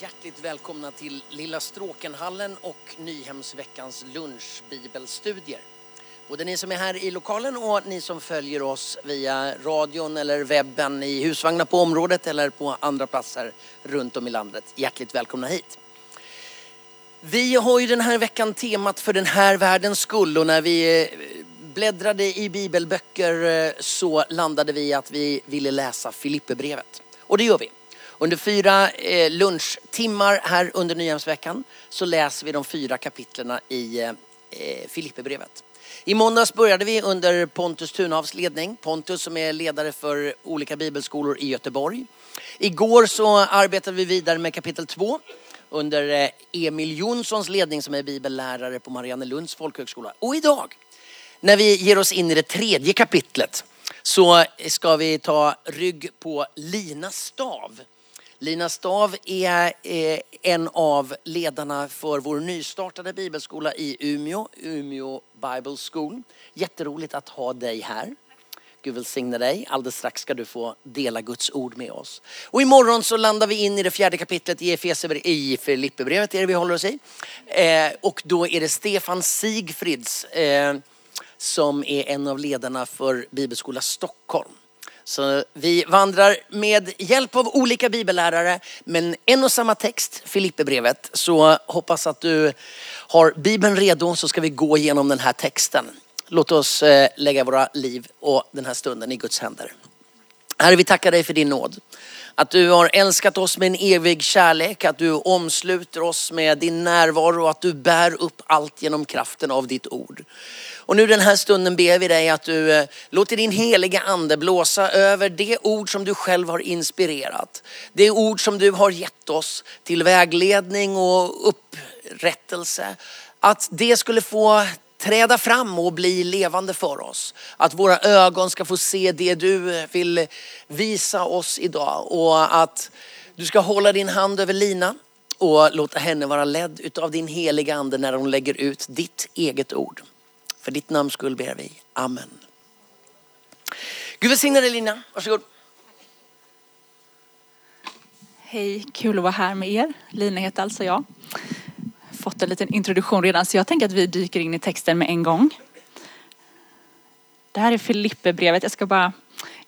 Hjärtligt välkomna till Lilla Stråkenhallen och Nyhemsveckans lunchbibelstudier. Både ni som är här i lokalen och ni som följer oss via radion eller webben i husvagnar på området eller på andra platser runt om i landet. Hjärtligt välkomna hit. Vi har ju den här veckan temat för den här världens skull och när vi eh, bläddrade i bibelböcker eh, så landade vi i att vi ville läsa Filipperbrevet. Och det gör vi. Under fyra eh, lunchtimmar här under Nyhemsveckan så läser vi de fyra kapitlerna i eh, eh, Filipperbrevet. I måndags började vi under Pontus Thunhavs ledning. Pontus som är ledare för olika bibelskolor i Göteborg. Igår så arbetade vi vidare med kapitel två under Emil Jonssons ledning som är bibellärare på Mariannelunds folkhögskola. Och idag när vi ger oss in i det tredje kapitlet så ska vi ta rygg på Lina Stav Lina Stav är eh, en av ledarna för vår nystartade bibelskola i Umeå, Umeå Bible School. Jätteroligt att ha dig här. Gud välsigne dig. Alldeles strax ska du få dela Guds ord med oss. Och imorgon så landar vi in i det fjärde kapitlet i, i Filipperbrevet, är det vi håller oss i. Eh, och då är det Stefan Sigfrids eh, som är en av ledarna för Bibelskola Stockholm. Så vi vandrar med hjälp av olika bibellärare, men en och samma text, Filipperbrevet. Så hoppas att du har Bibeln redo så ska vi gå igenom den här texten. Låt oss eh, lägga våra liv och den här stunden i Guds händer. Herre, vi tackar dig för din nåd. Att du har älskat oss med en evig kärlek, att du omsluter oss med din närvaro och att du bär upp allt genom kraften av ditt ord. Och nu den här stunden ber vi dig att du eh, låter din heliga ande blåsa över det ord som du själv har inspirerat. Det ord som du har gett oss till vägledning och upprättelse. Att det skulle få träda fram och bli levande för oss. Att våra ögon ska få se det du vill visa oss idag och att du ska hålla din hand över Lina och låta henne vara ledd utav din heliga ande när hon lägger ut ditt eget ord. För ditt namns skull ber vi. Amen. Gud välsigne dig Lina. Varsågod. Hej, kul att vara här med er. Lina heter alltså jag. Fått en liten introduktion redan så jag tänker att vi dyker in i texten med en gång. Det här är Filipperbrevet. Jag ska bara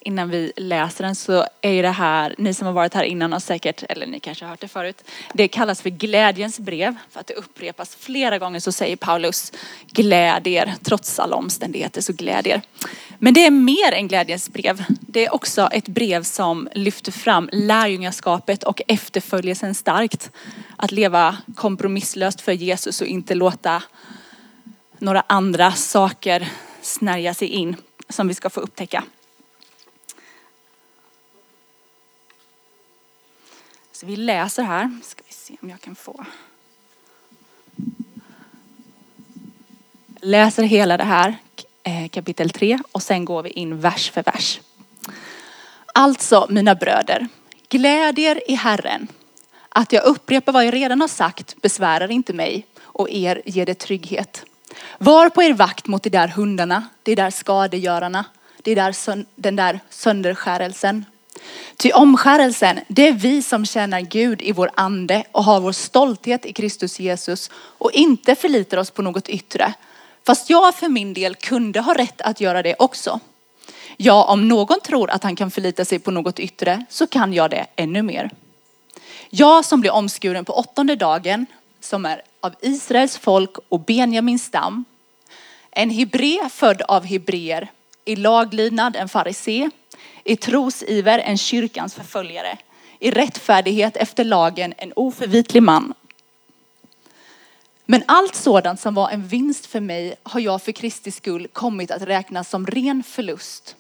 innan vi läser den så är ju det här, ni som har varit här innan har säkert, eller ni kanske har hört det förut, det kallas för glädjens brev för att det upprepas flera gånger så säger Paulus glädjer trots alla omständigheter så glädjer. Men det är mer än glädjens brev. Det är också ett brev som lyfter fram lärjungaskapet och efterföljelsen starkt. Att leva kompromisslöst för Jesus och inte låta några andra saker snärja sig in som vi ska få upptäcka. Så vi läser här. Ska vi se om jag kan få. Läser hela det här eh, kapitel 3 och sen går vi in vers för vers. Alltså mina bröder, gläd i Herren. Att jag upprepar vad jag redan har sagt besvärar inte mig och er ger det trygghet. Var på er vakt mot de där hundarna, de där skadegörarna, de där, den där sönderskärelsen Ty omskärelsen, det är vi som tjänar Gud i vår ande och har vår stolthet i Kristus Jesus och inte förlitar oss på något yttre. Fast jag för min del kunde ha rätt att göra det också. Ja, om någon tror att han kan förlita sig på något yttre så kan jag det ännu mer. Jag som blev omskuren på åttonde dagen, som är av Israels folk och Benjamins stam, en hebré född av hebreer, i laglydnad en farisé, i trosiver en kyrkans förföljare, i rättfärdighet efter lagen en oförvitlig man. Men allt sådant som var en vinst för mig har jag för Kristi skull kommit att räkna som ren förlust.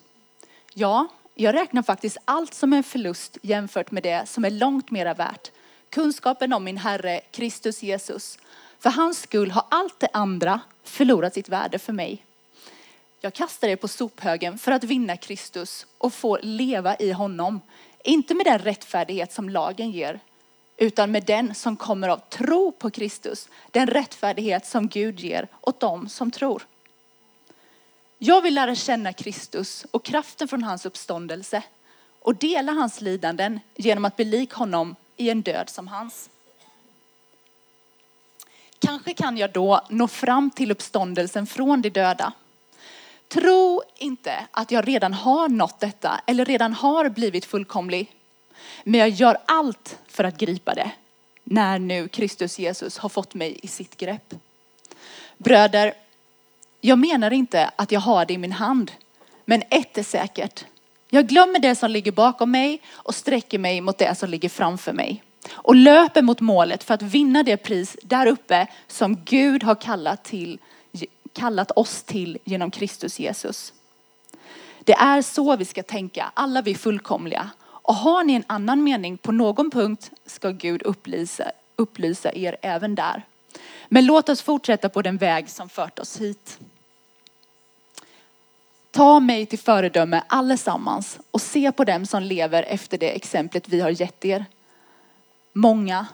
Ja, jag räknar faktiskt allt som en förlust jämfört med det som är långt mera värt. Kunskapen om min Herre Kristus Jesus. För hans skull har allt det andra förlorat sitt värde för mig. Jag kastar er på sophögen för att vinna Kristus och få leva i honom. Inte med den rättfärdighet som lagen ger, utan med den som kommer av tro på Kristus. Den rättfärdighet som Gud ger åt dem som tror. Jag vill lära känna Kristus och kraften från hans uppståndelse och dela hans lidanden genom att bli lik honom i en död som hans. Kanske kan jag då nå fram till uppståndelsen från de döda. Tro inte att jag redan har nått detta eller redan har blivit fullkomlig. Men jag gör allt för att gripa det när nu Kristus Jesus har fått mig i sitt grepp. Bröder, jag menar inte att jag har det i min hand, men ett är säkert. Jag glömmer det som ligger bakom mig och sträcker mig mot det som ligger framför mig. Och löper mot målet för att vinna det pris där uppe som Gud har kallat, till, kallat oss till genom Kristus Jesus. Det är så vi ska tänka, alla vi fullkomliga. Och har ni en annan mening på någon punkt ska Gud upplysa, upplysa er även där. Men låt oss fortsätta på den väg som fört oss hit. Ta mig till föredöme allesammans och se på dem som lever efter det exemplet vi har gett er. Många,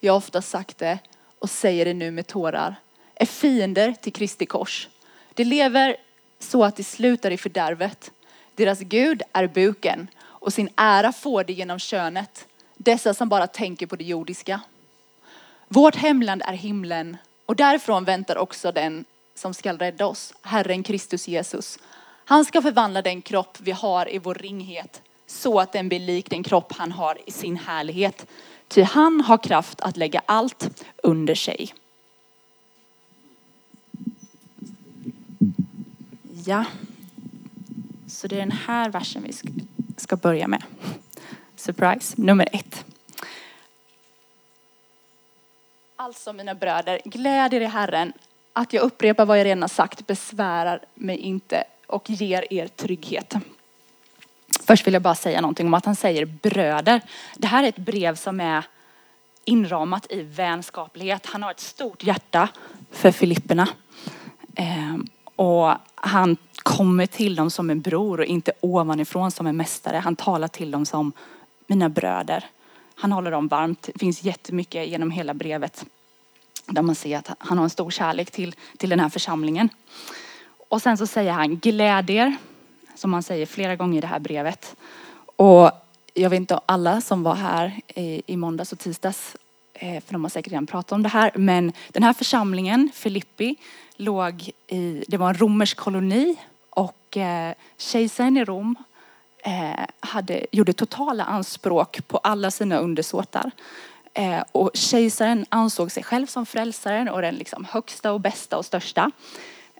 jag har ofta sagt det och säger det nu med tårar, är fiender till Kristi kors. De lever så att de slutar i fördärvet. Deras Gud är buken och sin ära får de genom könet. Dessa som bara tänker på det jordiska. Vårt hemland är himlen och därifrån väntar också den som skall rädda oss, Herren Kristus Jesus. Han ska förvandla den kropp vi har i vår ringhet så att den blir lik den kropp han har i sin härlighet. Ty han har kraft att lägga allt under sig. Ja, så det är den här versen vi ska börja med. Surprise, nummer ett. Alltså mina bröder, gläd er i Herren. Att jag upprepar vad jag redan har sagt besvärar mig inte och ger er trygghet. Först vill jag bara säga någonting om att han säger bröder. Det här är ett brev som är inramat i vänskaplighet. Han har ett stort hjärta för Filipperna. Ehm, och han kommer till dem som en bror och inte ovanifrån som en mästare. Han talar till dem som mina bröder. Han håller dem varmt. Det finns jättemycket genom hela brevet där man ser att han har en stor kärlek till, till den här församlingen. Och sen så säger han glädjer, som han säger flera gånger i det här brevet. Och jag vet inte alla som var här i, i måndags och tisdags, Eh, för de har säkert redan pratat om det här, men den här församlingen, Filippi, låg i, det var en romersk koloni och eh, kejsaren i Rom eh, hade, gjorde totala anspråk på alla sina undersåtar. Eh, och kejsaren ansåg sig själv som frälsaren och den liksom högsta och bästa och största.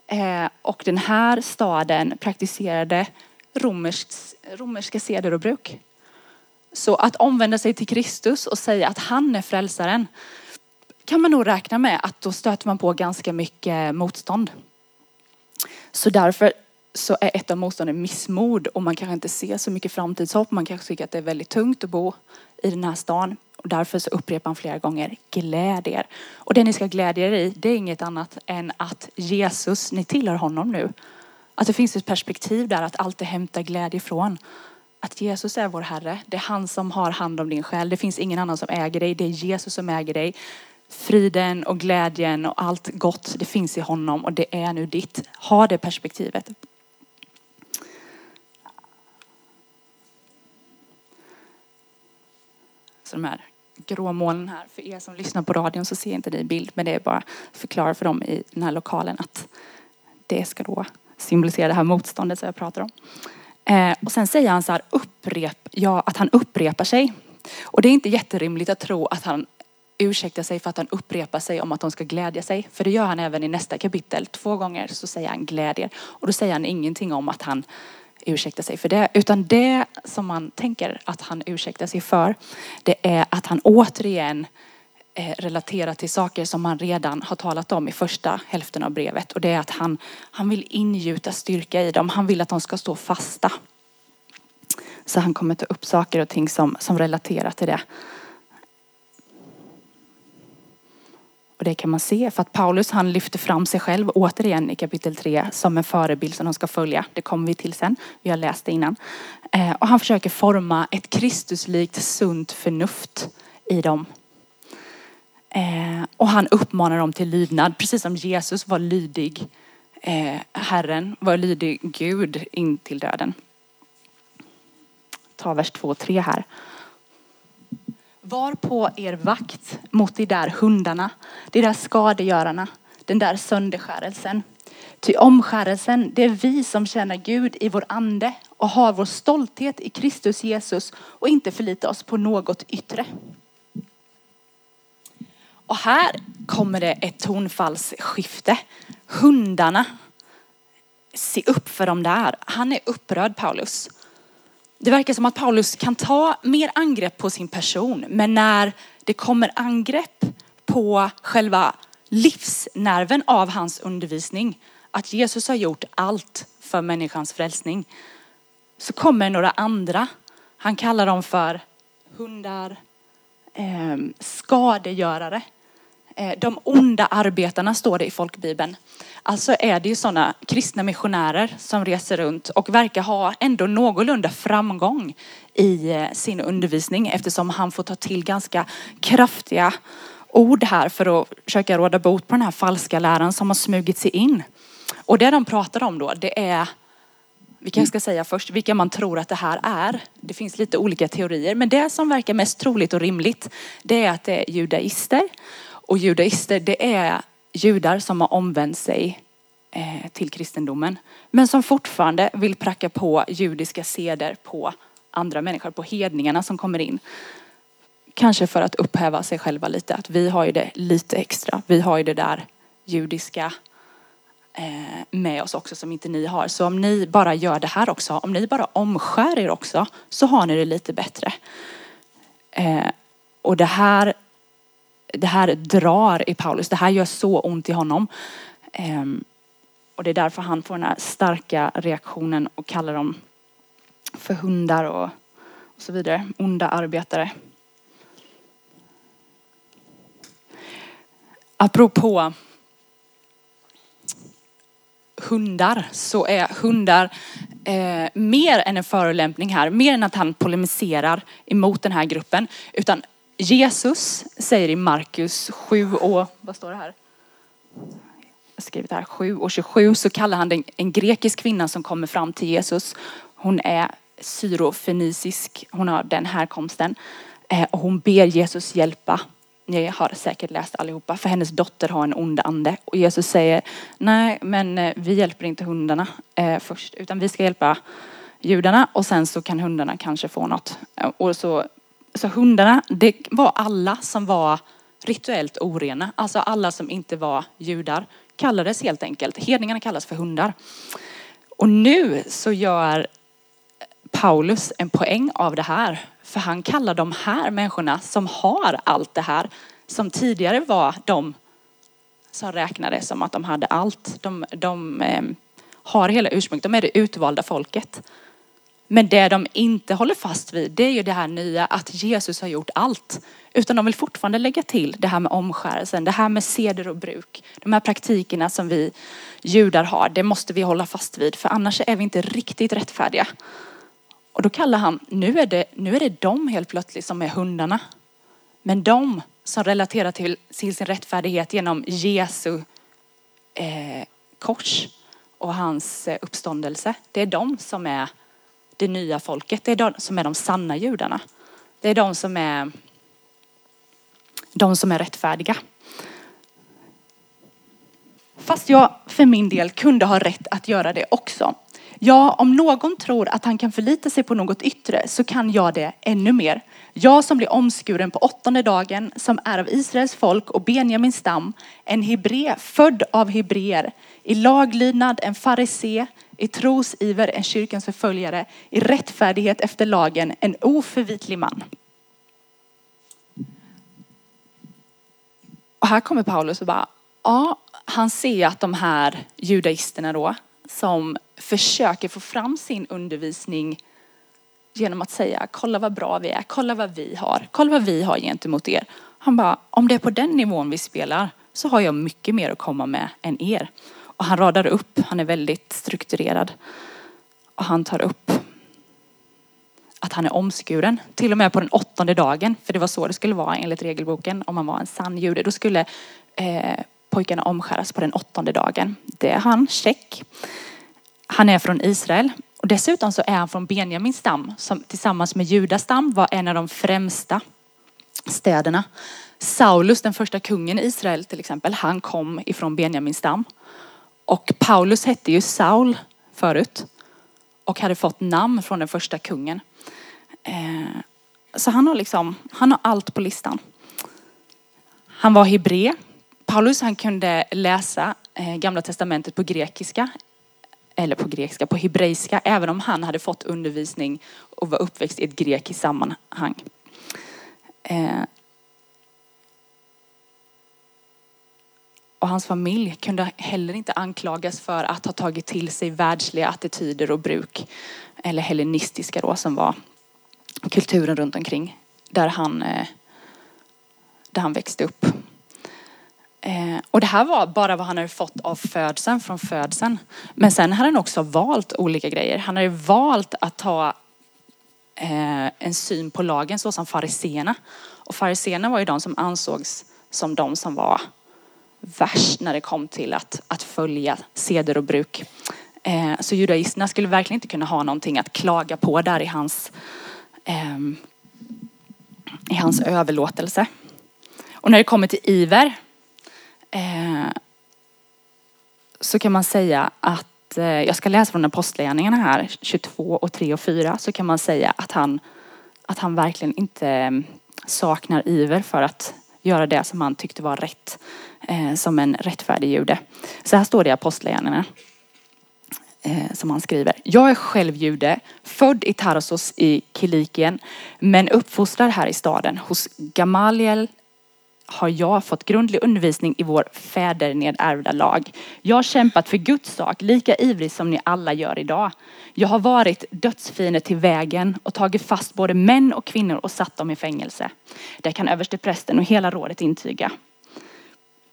Eh, och den här staden praktiserade romerskt, romerska seder och bruk. Så att omvända sig till Kristus och säga att han är frälsaren kan man nog räkna med att då stöter man på ganska mycket motstånd. Så därför så är ett av motstånden missmod och man kanske inte ser så mycket framtidshopp. Man kanske tycker att det är väldigt tungt att bo i den här stan. Och därför så upprepar han flera gånger, gläd er. Och det ni ska glädja er i, det är inget annat än att Jesus, ni tillhör honom nu. Att det finns ett perspektiv där att alltid hämta glädje ifrån. Att Jesus är vår Herre. Det är han som har hand om din själ. Det finns ingen annan som äger dig. Det är Jesus som äger dig. Friden och glädjen och allt gott, det finns i honom och det är nu ditt. Ha det perspektivet. Så de här gråmolnen här, för er som lyssnar på radion så ser inte ni bild, men det är bara att förklara för dem i den här lokalen att det ska då symbolisera det här motståndet som jag pratar om. Eh, och sen säger han så här, upprep, ja, att han upprepar sig. Och det är inte jätterimligt att tro att han ursäktar sig för att han upprepar sig om att de ska glädja sig. För det gör han även i nästa kapitel. Två gånger så säger han glädjer. Och då säger han ingenting om att han ursäktar sig för det. Utan det som man tänker att han ursäktar sig för, det är att han återigen Eh, relatera till saker som han redan har talat om i första hälften av brevet. Och det är att han, han vill ingjuta styrka i dem. Han vill att de ska stå fasta. Så han kommer ta upp saker och ting som, som relaterar till det. Och det kan man se för att Paulus han lyfter fram sig själv återigen i kapitel 3 som en förebild som de ska följa. Det kommer vi till sen. Vi har läst det innan. Eh, och han försöker forma ett Kristuslikt sunt förnuft i dem. Eh, och han uppmanar dem till lydnad, precis som Jesus var lydig eh, Herren, var lydig Gud in till döden. Ta vers 2 och 3 här. Var på er vakt mot de där hundarna, de där skadegörarna, den där sönderskärelsen. Ty omskärelsen, det är vi som känner Gud i vår ande och har vår stolthet i Kristus Jesus och inte förlitar oss på något yttre. Och här kommer det ett tonfallsskifte. Hundarna, se upp för dem där. Han är upprörd Paulus. Det verkar som att Paulus kan ta mer angrepp på sin person, men när det kommer angrepp på själva livsnerven av hans undervisning, att Jesus har gjort allt för människans frälsning, så kommer några andra. Han kallar dem för hundar, eh, skadegörare. Eh, de onda arbetarna står det i folkbibeln. Alltså är det ju sådana kristna missionärer som reser runt och verkar ha ändå någorlunda framgång i eh, sin undervisning eftersom han får ta till ganska kraftiga ord här för att försöka råda bot på den här falska läran som har smugit sig in. Och det de pratar om då, det är, vi kanske ska säga först, vilka man tror att det här är. Det finns lite olika teorier, men det som verkar mest troligt och rimligt, det är att det är judaister. Och judaister, det är judar som har omvänt sig eh, till kristendomen. Men som fortfarande vill pracka på judiska seder på andra människor, på hedningarna som kommer in. Kanske för att upphäva sig själva lite, att vi har ju det lite extra. Vi har ju det där judiska eh, med oss också som inte ni har. Så om ni bara gör det här också, om ni bara omskär er också, så har ni det lite bättre. Eh, och det här det här drar i Paulus. Det här gör så ont i honom. Ehm, och det är därför han får den här starka reaktionen och kallar dem för hundar och, och så vidare. Onda arbetare. Apropå hundar så är hundar eh, mer än en förolämpning här. Mer än att han polemiserar emot den här gruppen. Utan Jesus säger i Markus 7 och, vad står det här? Jag har skrivit här 7 och 27 så kallar han den, en grekisk kvinna som kommer fram till Jesus. Hon är syrofenisisk, hon har den härkomsten. Eh, och hon ber Jesus hjälpa. Ni har säkert läst allihopa, för hennes dotter har en ond ande. Och Jesus säger, nej men eh, vi hjälper inte hundarna eh, först, utan vi ska hjälpa judarna och sen så kan hundarna kanske få något. Och så så hundarna, det var alla som var rituellt orena. Alltså alla som inte var judar kallades helt enkelt, hedningarna kallas för hundar. Och nu så gör Paulus en poäng av det här. För han kallar de här människorna som har allt det här, som tidigare var de som räknade som att de hade allt. De, de eh, har hela ursprunget, de är det utvalda folket. Men det de inte håller fast vid, det är ju det här nya att Jesus har gjort allt. Utan de vill fortfarande lägga till det här med omskärelsen, det här med seder och bruk. De här praktikerna som vi judar har, det måste vi hålla fast vid. För annars är vi inte riktigt rättfärdiga. Och då kallar han, nu är det, nu är det de helt plötsligt som är hundarna. Men de som relaterar till, till sin rättfärdighet genom Jesu eh, kors och hans eh, uppståndelse. Det är de som är det nya folket. Det är de som är de sanna judarna. Det är de som är de som är rättfärdiga. Fast jag för min del kunde ha rätt att göra det också. Ja, om någon tror att han kan förlita sig på något yttre så kan jag det ännu mer. Jag som blir omskuren på åttonde dagen, som är av Israels folk och Benjamins stam, en hebré född av hebreer, i laglydnad en farisé, i trosiver en kyrkans förföljare, i rättfärdighet efter lagen en oförvitlig man. Och här kommer Paulus och bara, ja, han ser att de här judaisterna då, som försöker få fram sin undervisning genom att säga, kolla vad bra vi är, kolla vad vi har, kolla vad vi har gentemot er. Han bara, om det är på den nivån vi spelar så har jag mycket mer att komma med än er. Och han radar upp, han är väldigt strukturerad. Och han tar upp att han är omskuren. Till och med på den åttonde dagen, för det var så det skulle vara enligt regelboken om man var en sann jude. Då skulle eh, pojkarna omskäras på den åttonde dagen. Det är han, check. Han är från Israel. Och dessutom så är han från Benjamins stam som tillsammans med Judas stam var en av de främsta städerna. Saulus, den första kungen i Israel till exempel, han kom ifrån Benjamins stam. Och Paulus hette ju Saul förut och hade fått namn från den första kungen. Eh, så han har liksom, han har allt på listan. Han var hebré. Paulus han kunde läsa eh, gamla testamentet på grekiska eller på grekiska, på hebreiska, även om han hade fått undervisning och var uppväxt i ett grekiskt sammanhang. Eh, och hans familj kunde heller inte anklagas för att ha tagit till sig världsliga attityder och bruk. Eller hellenistiska då som var kulturen runt omkring där han, eh, där han växte upp. Eh, och det här var bara vad han hade fått av födseln, från födseln. Men sen hade han också valt olika grejer. Han hade valt att ta eh, en syn på lagen så som fariseerna. Och fariseerna var ju de som ansågs som de som var värst när det kom till att, att följa seder och bruk. Eh, så judaisterna skulle verkligen inte kunna ha någonting att klaga på där i hans, eh, i hans överlåtelse. Och när det kommer till iver eh, så kan man säga att, eh, jag ska läsa från Apostlagärningarna här, 22 och 3 och 4, så kan man säga att han, att han verkligen inte ehm, saknar iver för att göra det som han tyckte var rätt eh, som en rättfärdig jude. Så här står det i Apostlagärningarna eh, som han skriver. Jag är själv jude, född i Tarsos i Kilikien, men uppfostrad här i staden. Hos Gamaliel har jag fått grundlig undervisning i vår fädernedärvda lag. Jag har kämpat för Guds sak lika ivrigt som ni alla gör idag. Jag har varit dödsfiende till vägen och tagit fast både män och kvinnor och satt dem i fängelse. Det kan översteprästen och hela rådet intyga.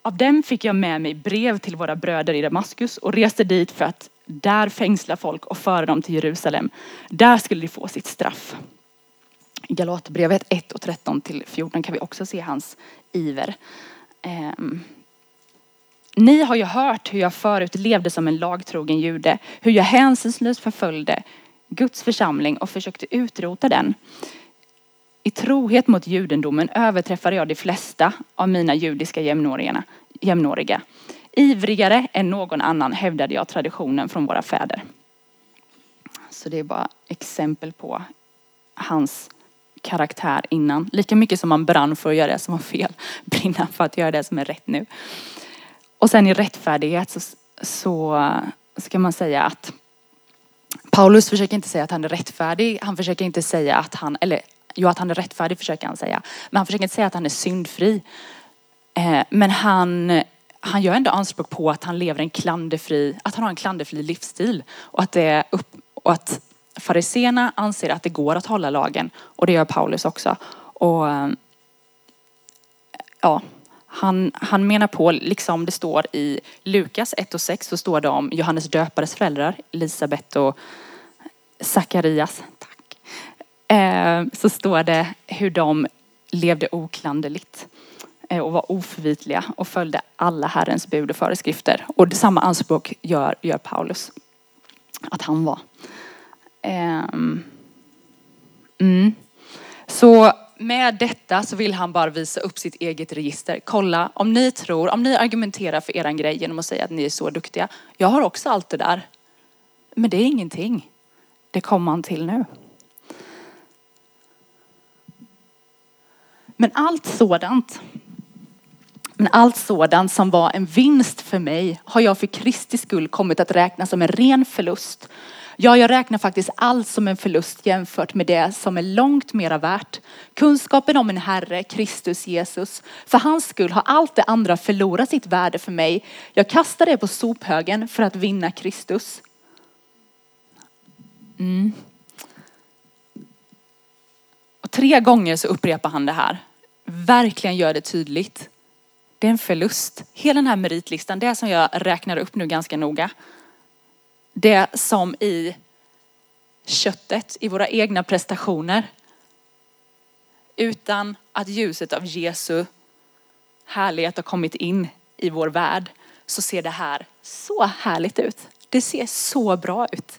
Av dem fick jag med mig brev till våra bröder i Damaskus och reste dit för att där fängsla folk och föra dem till Jerusalem. Där skulle de få sitt straff. I Galaterbrevet 1 och 13 till 14 kan vi också se hans iver. Ehm, ni har ju hört hur jag förut levde som en lagtrogen jude, hur jag hänsynslöst förföljde Guds församling och försökte utrota den. I trohet mot judendomen överträffade jag de flesta av mina judiska jämnåriga. Ivrigare än någon annan hävdade jag traditionen från våra fäder. Så det är bara exempel på hans karaktär innan. Lika mycket som man brann för att göra det som var fel, brinna för att göra det som är rätt nu. Och sen i rättfärdighet så, så, så kan man säga att Paulus försöker inte säga att han är rättfärdig. Han försöker inte säga att han, eller jo att han är rättfärdig försöker han säga. Men han försöker inte säga att han är syndfri. Eh, men han, han gör ändå anspråk på att han lever en klanderfri, att han har en klanderfri livsstil. Och att, det upp, och att fariséerna anser att det går att hålla lagen. Och det gör Paulus också. Och eh, ja, han, han menar på, liksom det står i Lukas 1 och 6, så står det om Johannes döpares föräldrar, Elisabet och Sakarias. Tack. Eh, så står det hur de levde oklanderligt eh, och var oförvitliga och följde alla Herrens bud och föreskrifter. Och samma anspråk gör, gör Paulus att han var. Ehm, mm. Så med detta så vill han bara visa upp sitt eget register. Kolla, om ni tror, om ni argumenterar för eran grej genom att säga att ni är så duktiga. Jag har också allt det där. Men det är ingenting. Det kommer han till nu. Men allt sådant, men allt sådant som var en vinst för mig har jag för Kristi skull kommit att räkna som en ren förlust Ja, jag räknar faktiskt allt som en förlust jämfört med det som är långt mera värt. Kunskapen om en Herre, Kristus Jesus. För hans skull har allt det andra förlorat sitt värde för mig. Jag kastar det på sophögen för att vinna Kristus. Mm. Och tre gånger så upprepar han det här. Verkligen gör det tydligt. Det är en förlust. Hela den här meritlistan, det som jag räknar upp nu ganska noga det som i köttet, i våra egna prestationer. Utan att ljuset av Jesu härlighet har kommit in i vår värld så ser det här så härligt ut. Det ser så bra ut.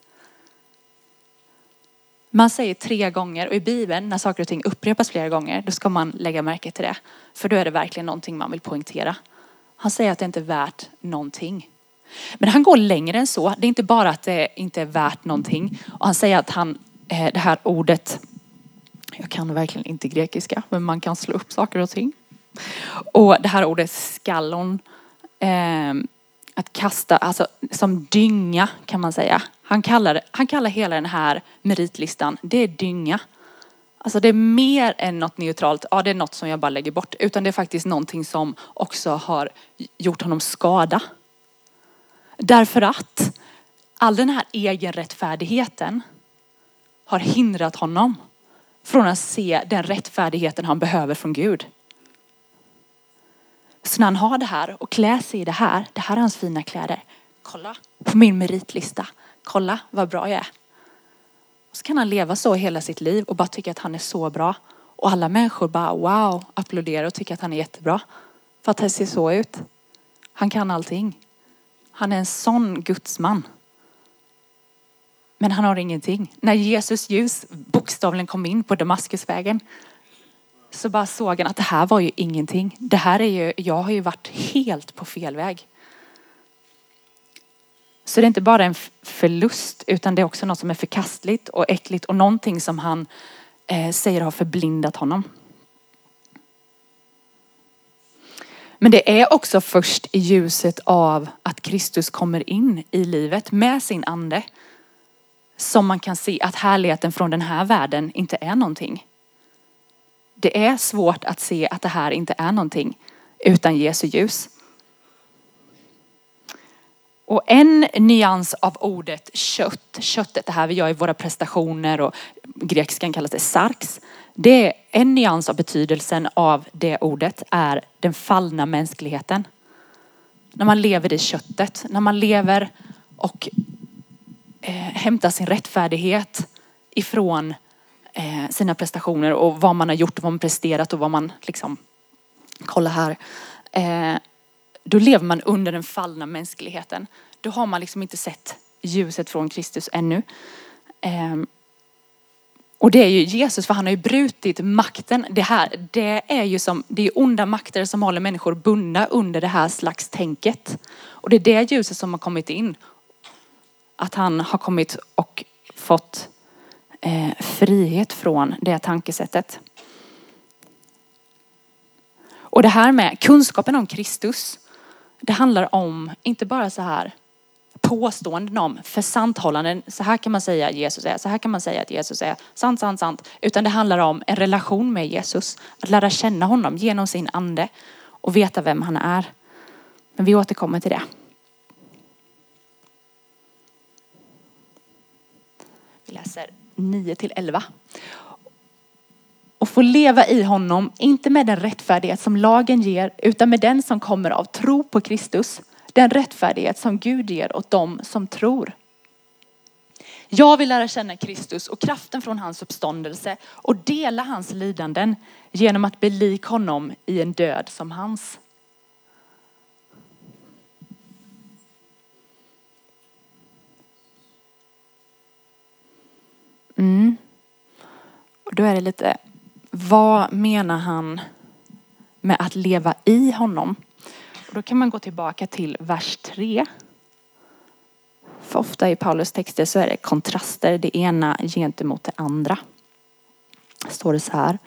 Man säger tre gånger och i Bibeln när saker och ting upprepas flera gånger då ska man lägga märke till det. För då är det verkligen någonting man vill poängtera. Han säger att det inte är värt någonting. Men han går längre än så. Det är inte bara att det inte är värt någonting. Och han säger att han, eh, det här ordet, jag kan verkligen inte grekiska, men man kan slå upp saker och ting. Och det här ordet skallon, ehm, att kasta, alltså som dynga kan man säga. Han kallar, han kallar hela den här meritlistan, det är dynga. Alltså det är mer än något neutralt, ja det är något som jag bara lägger bort. Utan det är faktiskt någonting som också har gjort honom skada. Därför att all den här egenrättfärdigheten har hindrat honom från att se den rättfärdigheten han behöver från Gud. Så när han har det här och klär sig i det här, det här är hans fina kläder. Kolla på min meritlista. Kolla vad bra jag är. Och så kan han leva så hela sitt liv och bara tycka att han är så bra. Och alla människor bara wow, applåderar och tycker att han är jättebra. För att han ser så ut. Han kan allting. Han är en sån gudsman. Men han har ingenting. När Jesus ljus bokstavligen kom in på Damaskusvägen så bara såg han att det här var ju ingenting. Det här är ju, jag har ju varit helt på fel väg. Så det är inte bara en förlust utan det är också något som är förkastligt och äckligt och någonting som han eh, säger har förblindat honom. Men det är också först i ljuset av att Kristus kommer in i livet med sin ande som man kan se att härligheten från den här världen inte är någonting. Det är svårt att se att det här inte är någonting utan Jesu ljus. Och en nyans av ordet kött, köttet, det här vi gör i våra prestationer och grekiskan kallas det sarx. Det är en nyans av betydelsen av det ordet är den fallna mänskligheten. När man lever i köttet, när man lever och eh, hämtar sin rättfärdighet ifrån eh, sina prestationer och vad man har gjort och vad man presterat och vad man liksom, kolla här. Eh, då lever man under den fallna mänskligheten. Då har man liksom inte sett ljuset från Kristus ännu. Ehm, och det är ju Jesus, för han har ju brutit makten. Det här, det är ju som, det är onda makter som håller människor bundna under det här slags tänket. Och det är det ljuset som har kommit in. Att han har kommit och fått eh, frihet från det tankesättet. Och det här med kunskapen om Kristus, det handlar om inte bara så här påståenden om försanthållanden. Så här kan man säga att Jesus är, så här kan man säga att Jesus är sant, sant, sant. Utan det handlar om en relation med Jesus. Att lära känna honom genom sin ande och veta vem han är. Men vi återkommer till det. Vi läser 9 till 11. Och få leva i honom, inte med den rättfärdighet som lagen ger, utan med den som kommer av tro på Kristus. Den rättfärdighet som Gud ger åt dem som tror. Jag vill lära känna Kristus och kraften från hans uppståndelse och dela hans lidanden genom att bli lik honom i en död som hans. Mm. Och då är det lite, vad menar han med att leva i honom? Och då kan man gå tillbaka till vers 3. För ofta i Paulus texter så är det kontraster, det ena gentemot det andra. Står det så här.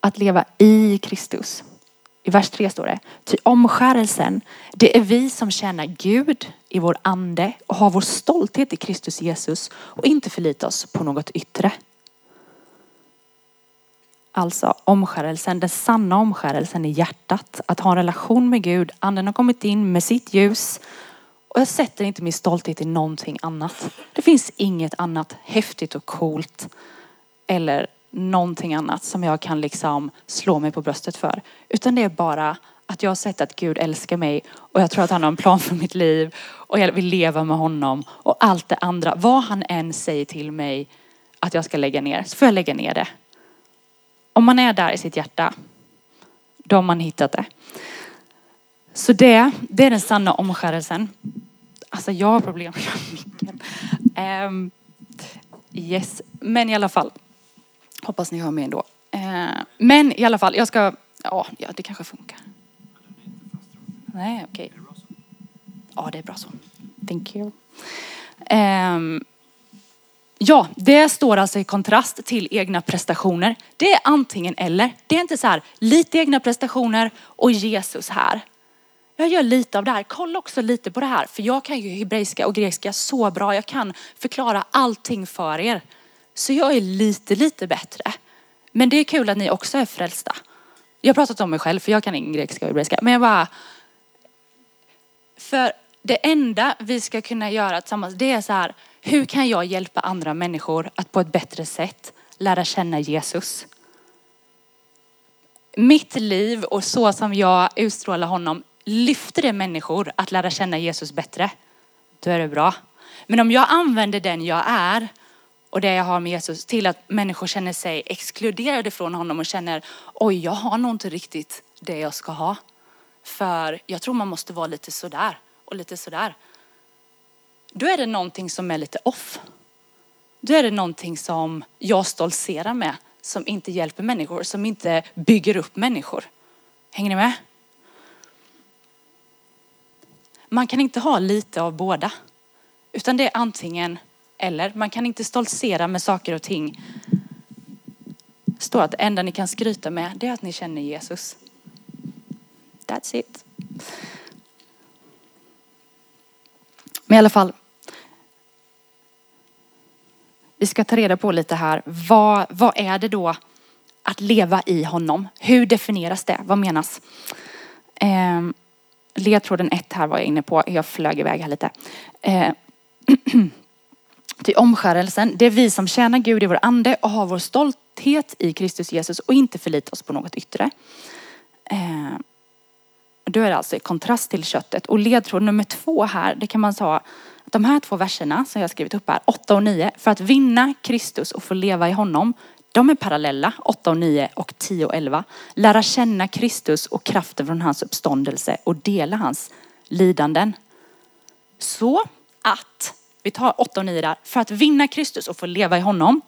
Att leva i Kristus. I vers 3 står det. Ty omskärelsen, det är vi som tjänar Gud i vår ande och har vår stolthet i Kristus Jesus och inte förlita oss på något yttre. Alltså omskärelsen, den sanna omskärelsen i hjärtat. Att ha en relation med Gud. Anden har kommit in med sitt ljus. Och jag sätter inte min stolthet i någonting annat. Det finns inget annat häftigt och coolt eller någonting annat som jag kan liksom slå mig på bröstet för. Utan det är bara att jag har sett att Gud älskar mig och jag tror att han har en plan för mitt liv och jag vill leva med honom och allt det andra. Vad han än säger till mig att jag ska lägga ner så får jag lägga ner det. Om man är där i sitt hjärta, då har man hittat det. Så det, det är den sanna omskärelsen. Alltså jag har problem med micken. Um, Yes, men i alla fall. Hoppas ni hör mig ändå. Uh, men i alla fall, jag ska, ja, ja det kanske funkar. Nej, okej. Okay. Ja, det är bra så. Thank you. Um, ja, det står alltså i kontrast till egna prestationer. Det är antingen eller. Det är inte så här lite egna prestationer och Jesus här. Jag gör lite av det här. Kolla också lite på det här. För jag kan ju hebreiska och grekiska så bra. Jag kan förklara allting för er. Så jag är lite, lite bättre. Men det är kul att ni också är frälsta. Jag har pratat om mig själv för jag kan ingen grekiska och hebreiska. Men jag bara... För det enda vi ska kunna göra tillsammans det är så här. Hur kan jag hjälpa andra människor att på ett bättre sätt lära känna Jesus? Mitt liv och så som jag utstrålar honom lyfter det människor att lära känna Jesus bättre, då är det bra. Men om jag använder den jag är och det jag har med Jesus till att människor känner sig exkluderade från honom och känner oj, jag har nog inte riktigt det jag ska ha. För jag tror man måste vara lite sådär och lite sådär. Då är det någonting som är lite off. Då är det någonting som jag stoltserar med, som inte hjälper människor, som inte bygger upp människor. Hänger ni med? Man kan inte ha lite av båda. Utan det är antingen eller. Man kan inte stoltsera med saker och ting. Det står att det enda ni kan skryta med det är att ni känner Jesus. That's it. Men i alla fall. Vi ska ta reda på lite här. Vad, vad är det då att leva i honom? Hur definieras det? Vad menas? Eh, ledtråden ett här var jag inne på. Jag flög iväg här lite. Eh, till omskärelsen, det är vi som tjänar Gud i vår ande och har vår stolthet i Kristus Jesus och inte förlitar oss på något yttre. Eh, då är det alltså i kontrast till köttet. Och ledtråd nummer två här, det kan man säga de här två verserna som jag skrivit upp här, 8 och 9, för att vinna Kristus och få leva i honom, de är parallella, 8 och 9 och 10 och 11. Lära känna Kristus och kraften från hans uppståndelse och dela hans lidanden. Så att, vi tar 8 och 9 där, för att vinna Kristus och få leva i honom,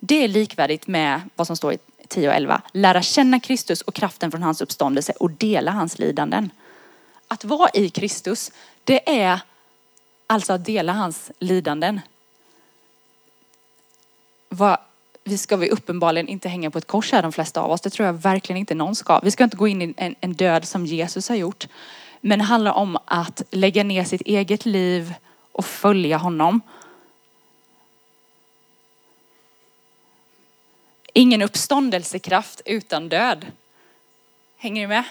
det är likvärdigt med vad som står i 10 och 11. Lära känna Kristus och kraften från hans uppståndelse och dela hans lidanden. Att vara i Kristus, det är alltså att dela hans lidanden. Vad vi ska vi uppenbarligen inte hänga på ett kors här de flesta av oss. Det tror jag verkligen inte någon ska. Vi ska inte gå in i en, en död som Jesus har gjort. Men det handlar om att lägga ner sitt eget liv och följa honom. Ingen uppståndelsekraft utan död. Hänger ni med?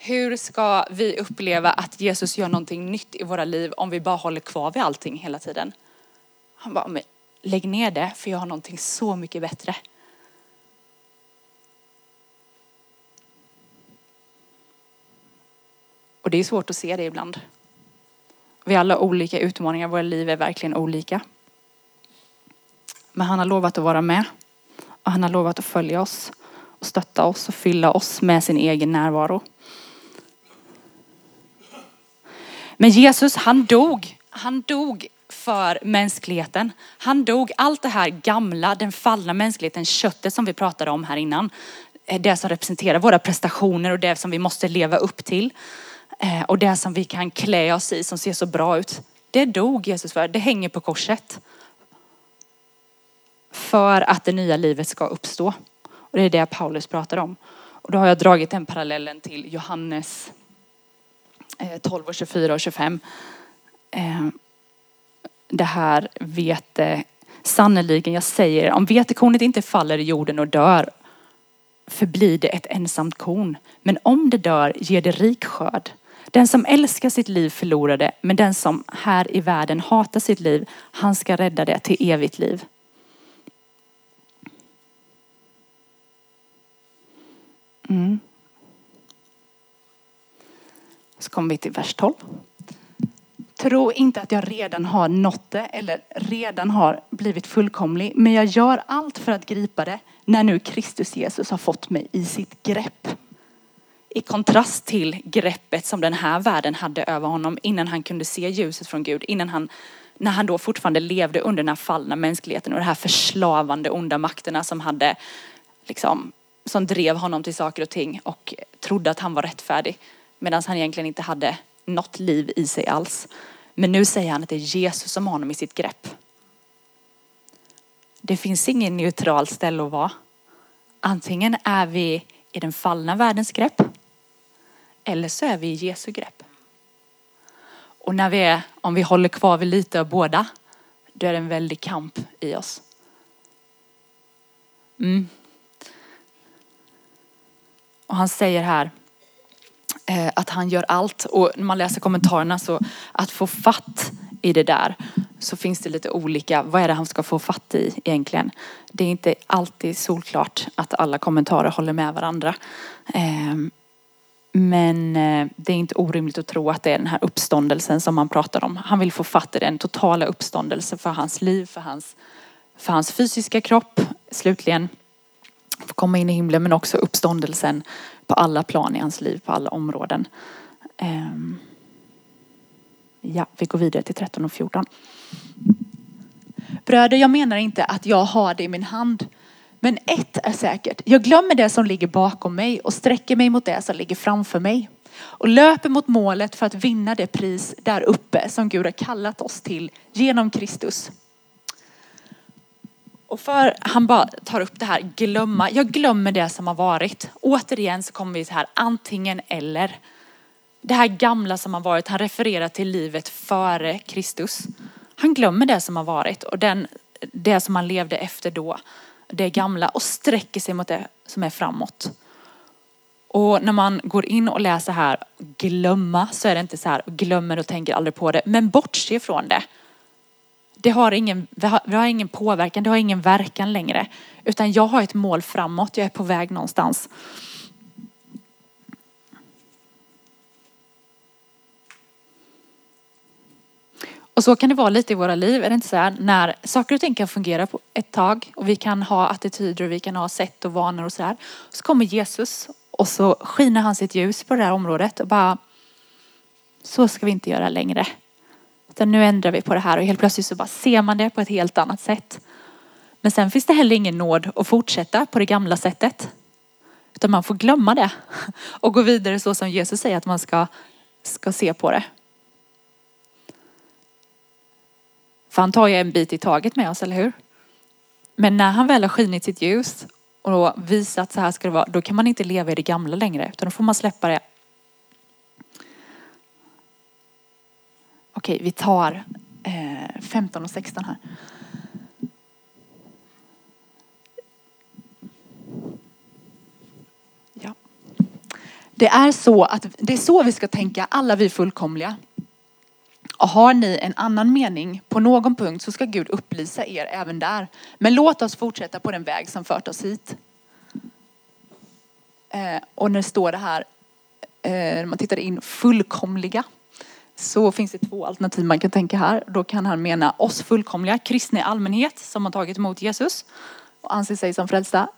Hur ska vi uppleva att Jesus gör någonting nytt i våra liv om vi bara håller kvar vid allting hela tiden? Han bara, men lägg ner det för jag har någonting så mycket bättre. Och det är svårt att se det ibland. Vi har alla olika utmaningar, våra liv är verkligen olika. Men han har lovat att vara med. Och han har lovat att följa oss och stötta oss och fylla oss med sin egen närvaro. Men Jesus han dog. Han dog för mänskligheten. Han dog allt det här gamla, den fallna mänskligheten, köttet som vi pratade om här innan. Eh, det som representerar våra prestationer och det som vi måste leva upp till. Eh, och det som vi kan klä oss i som ser så bra ut. Det dog Jesus för. Det hänger på korset. För att det nya livet ska uppstå. Och det är det Paulus pratar om. Och då har jag dragit den parallellen till Johannes Eh, 12 och 24 och 25 eh, det här vete, Sannerligen, jag säger om vetekornet inte faller i jorden och dör förblir det ett ensamt korn. Men om det dör ger det rik skörd. Den som älskar sitt liv förlorar det, men den som här i världen hatar sitt liv, han ska rädda det till evigt liv. Mm. Så kommer vi till vers 12. Tro inte att jag redan har nått det eller redan har blivit fullkomlig. Men jag gör allt för att gripa det när nu Kristus Jesus har fått mig i sitt grepp. i kontrast till greppet som den här världen hade över honom innan han kunde se ljuset från Gud, innan han, när han då fortfarande levde under den här fallna mänskligheten och de här förslavande onda makterna som hade liksom, som drev honom till saker och ting och trodde att han var rättfärdig medan han egentligen inte hade något liv i sig alls. Men nu säger han att det är Jesus som har honom i sitt grepp. Det finns ingen neutral ställe att vara. Antingen är vi i den fallna världens grepp eller så är vi i Jesu grepp. Och när vi är, om vi håller kvar vid lite av båda, då är det en väldig kamp i oss. Mm. Och han säger här Eh, att han gör allt. Och när man läser kommentarerna så att få fatt i det där så finns det lite olika, vad är det han ska få fatt i egentligen? Det är inte alltid solklart att alla kommentarer håller med varandra. Ehm, men eh, det är inte orimligt att tro att det är den här uppståndelsen som man pratar om. Han vill få fatt i den totala uppståndelsen för hans liv, för hans, för hans fysiska kropp, slutligen få komma in i himlen men också uppståndelsen på alla plan i hans liv, på alla områden. Ehm. Ja, vi går vidare till 13 och 14. Bröder, jag menar inte att jag har det i min hand. Men ett är säkert. Jag glömmer det som ligger bakom mig och sträcker mig mot det som ligger framför mig. Och löper mot målet för att vinna det pris där uppe som Gud har kallat oss till genom Kristus. Och för han bara tar upp det här glömma. Jag glömmer det som har varit. Återigen så kommer vi så här antingen eller. Det här gamla som har varit. Han refererar till livet före Kristus. Han glömmer det som har varit och den, det som han levde efter då. Det gamla och sträcker sig mot det som är framåt. Och när man går in och läser här, glömma, så är det inte så här, glömmer och tänker aldrig på det, men bortse från det det har ingen, det har, det har ingen påverkan, det har ingen verkan längre. Utan jag har ett mål framåt, jag är på väg någonstans. Och så kan det vara lite i våra liv, är det inte så här? När saker och ting kan fungera på ett tag och vi kan ha attityder och vi kan ha sätt och vanor och så här. Så kommer Jesus och så skiner han sitt ljus på det här området och bara så ska vi inte göra längre. Utan nu ändrar vi på det här och helt plötsligt så bara ser man det på ett helt annat sätt. Men sen finns det heller ingen nåd att fortsätta på det gamla sättet. Utan man får glömma det och gå vidare så som Jesus säger att man ska, ska se på det. För han tar ju en bit i taget med oss, eller hur? Men när han väl har skinit sitt ljus och visat så här ska det vara, då kan man inte leva i det gamla längre. Utan då får man släppa det Okej, vi tar eh, 15 och 16 här. Ja. Det är så att det är så vi ska tänka, alla vi fullkomliga. Och har ni en annan mening på någon punkt så ska Gud upplysa er även där. Men låt oss fortsätta på den väg som fört oss hit. Eh, och när det står det här, eh, när man tittar in fullkomliga så finns det två alternativ man kan tänka här. Då kan han mena oss fullkomliga kristna i allmänhet som har tagit emot Jesus och anser sig som frälsta.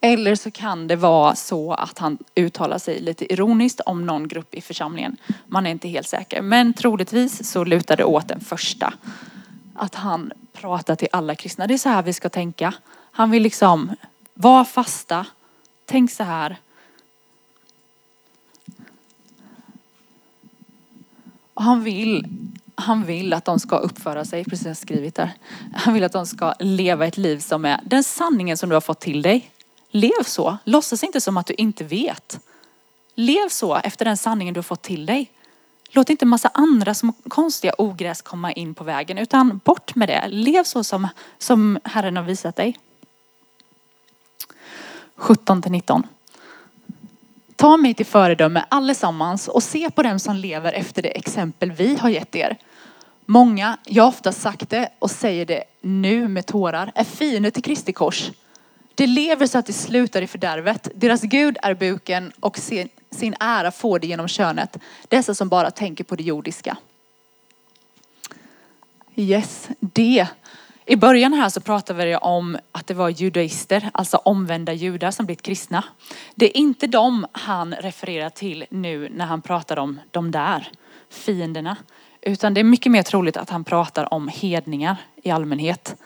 Eller så kan det vara så att han uttalar sig lite ironiskt om någon grupp i församlingen. Man är inte helt säker. Men troligtvis så lutar det åt den första. Att han pratar till alla kristna. Det är så här vi ska tänka. Han vill liksom vara fasta. Tänk så här. Han vill, han vill att de ska uppföra sig, precis som jag skrivit där. Han vill att de ska leva ett liv som är den sanningen som du har fått till dig. Lev så. Låtsas inte som att du inte vet. Lev så efter den sanningen du har fått till dig. Låt inte massa andra små konstiga ogräs komma in på vägen utan bort med det. Lev så som, som Herren har visat dig. 17 till 19. Ta mig till föredöme allesammans och se på dem som lever efter det exempel vi har gett er. Många, jag har ofta sagt det och säger det nu med tårar, är fiender till Kristi kors. De lever så att de slutar i fördärvet. Deras Gud är buken och sin, sin ära får de genom könet. Dessa som bara tänker på det jordiska. Yes, det i början här så pratade vi om att det var judaister, alltså omvända judar som blivit kristna. Det är inte dem han refererar till nu när han pratar om de där fienderna. Utan det är mycket mer troligt att han pratar om hedningar i allmänhet.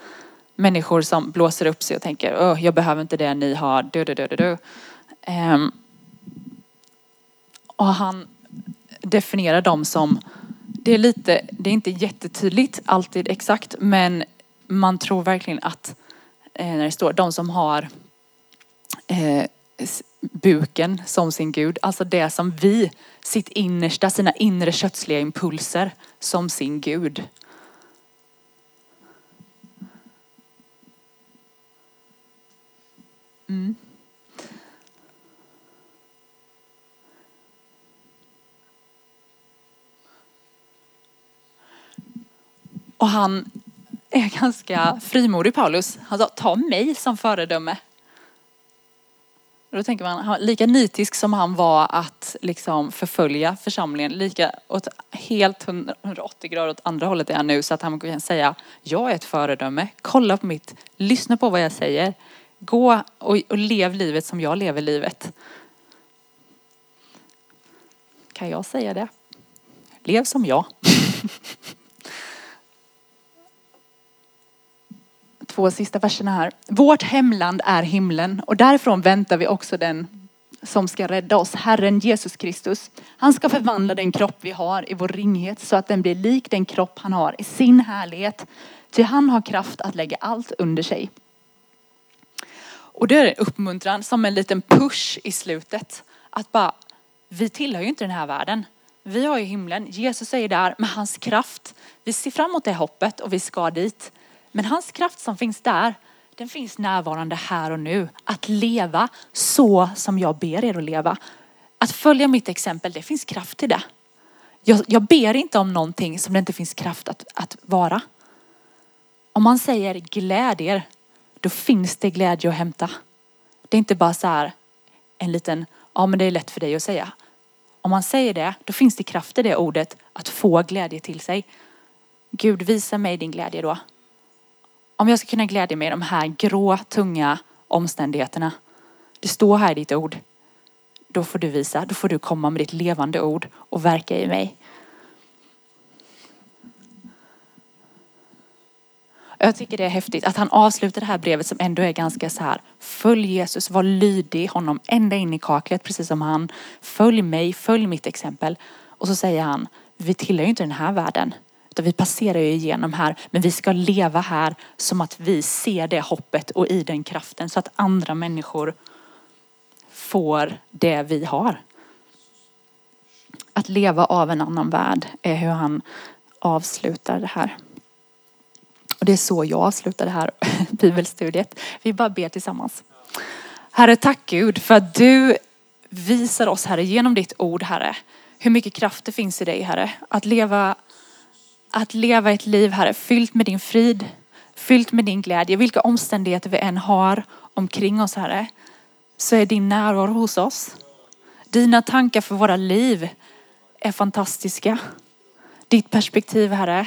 Människor som blåser upp sig och tänker, Åh, jag behöver inte det ni har. Du, du, du, du, du. Um, och han definierar dem som, det är lite, det är inte jättetydligt alltid exakt, men man tror verkligen att eh, när det står de som har eh, buken som sin gud, alltså det som vi, sitt innersta, sina inre kötsliga impulser som sin gud. Mm. Och han är ganska frimodig Paulus. Han sa, ta mig som föredöme. Och då tänker man, lika nitisk som han var att liksom förfölja församlingen, lika åt helt 180 grader åt andra hållet är han nu så att han kan säga, jag är ett föredöme, kolla på mitt, lyssna på vad jag säger, gå och, och lev livet som jag lever livet. Kan jag säga det? Lev som jag. två sista verserna här. Vårt hemland är himlen och därifrån väntar vi också den som ska rädda oss, Herren Jesus Kristus. Han ska förvandla den kropp vi har i vår ringhet så att den blir lik den kropp han har i sin härlighet. Ty han har kraft att lägga allt under sig. Och det är en uppmuntran som en liten push i slutet. Att bara, vi tillhör ju inte den här världen. Vi har ju himlen, Jesus är ju där med hans kraft. Vi ser fram emot det hoppet och vi ska dit. Men hans kraft som finns där, den finns närvarande här och nu. Att leva så som jag ber er att leva. Att följa mitt exempel, det finns kraft i det. Jag, jag ber inte om någonting som det inte finns kraft att, att vara. Om man säger glädjer, då finns det glädje att hämta. Det är inte bara så här en liten, ja men det är lätt för dig att säga. Om man säger det, då finns det kraft i det ordet att få glädje till sig. Gud visa mig din glädje då om jag ska kunna glädja mig i de här grå, tunga omständigheterna. Det står här i ditt ord. Då får du visa, då får du komma med ditt levande ord och verka i mig. Jag tycker det är häftigt att han avslutar det här brevet som ändå är ganska så här. Följ Jesus, var lydig honom ända in i kaklet precis som han. Följ mig, följ mitt exempel. Och så säger han, vi tillhör ju inte den här världen. Utan vi passerar ju igenom här, men vi ska leva här som att vi ser det hoppet och i den kraften så att andra människor får det vi har. Att leva av en annan värld är hur han avslutar det här. Och det är så jag avslutar det här bibelstudiet. Vi bara ber tillsammans. Herre, tack Gud för att du visar oss, Herre, genom ditt ord, Herre, hur mycket kraft det finns i dig, Herre. Att leva att leva ett liv, Herre, fyllt med din frid, fyllt med din glädje. Vilka omständigheter vi än har omkring oss, Herre, så är din närvaro hos oss. Dina tankar för våra liv är fantastiska. Ditt perspektiv, Herre,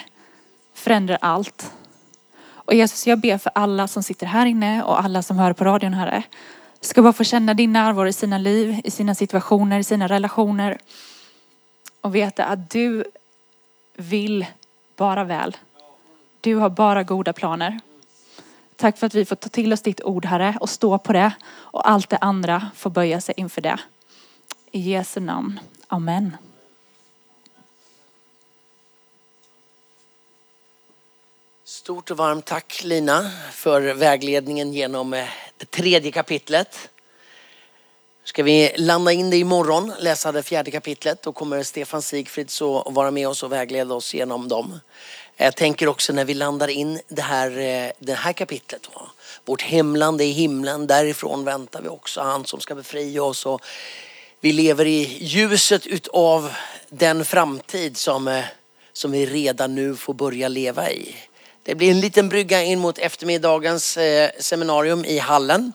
förändrar allt. Och Jesus, jag ber för alla som sitter här inne och alla som hör på radion, Herre. Ska bara få känna din närvaro i sina liv, i sina situationer, i sina relationer. Och veta att du vill bara väl. Du har bara goda planer. Tack för att vi får ta till oss ditt ord Herre och stå på det och allt det andra får böja sig inför det. I Jesu namn. Amen. Stort och varmt tack Lina för vägledningen genom eh, det tredje kapitlet. Ska vi landa in det imorgon, läsa det fjärde kapitlet. Då kommer Stefan Sigfrid att vara med oss och vägleda oss genom dem. Jag tänker också när vi landar in det här, eh, det här kapitlet. Vårt hemland är himlen, därifrån väntar vi också han som ska befria oss. Och vi lever i ljuset utav den framtid som, eh, som vi redan nu får börja leva i. Det blir en liten brygga in mot eftermiddagens eh, seminarium i hallen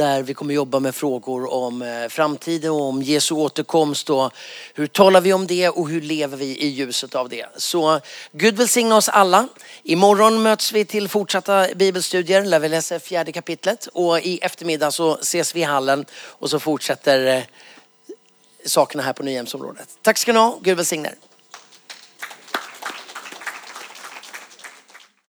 där vi kommer jobba med frågor om eh, framtiden och om Jesu återkomst och hur talar vi om det och hur lever vi i ljuset av det. Så Gud välsigna oss alla. Imorgon möts vi till fortsatta bibelstudier där vi läser fjärde kapitlet och i eftermiddag så ses vi i hallen och så fortsätter eh, sakerna här på Nyhemsområdet. Tack ska ni ha. Gud välsigne er.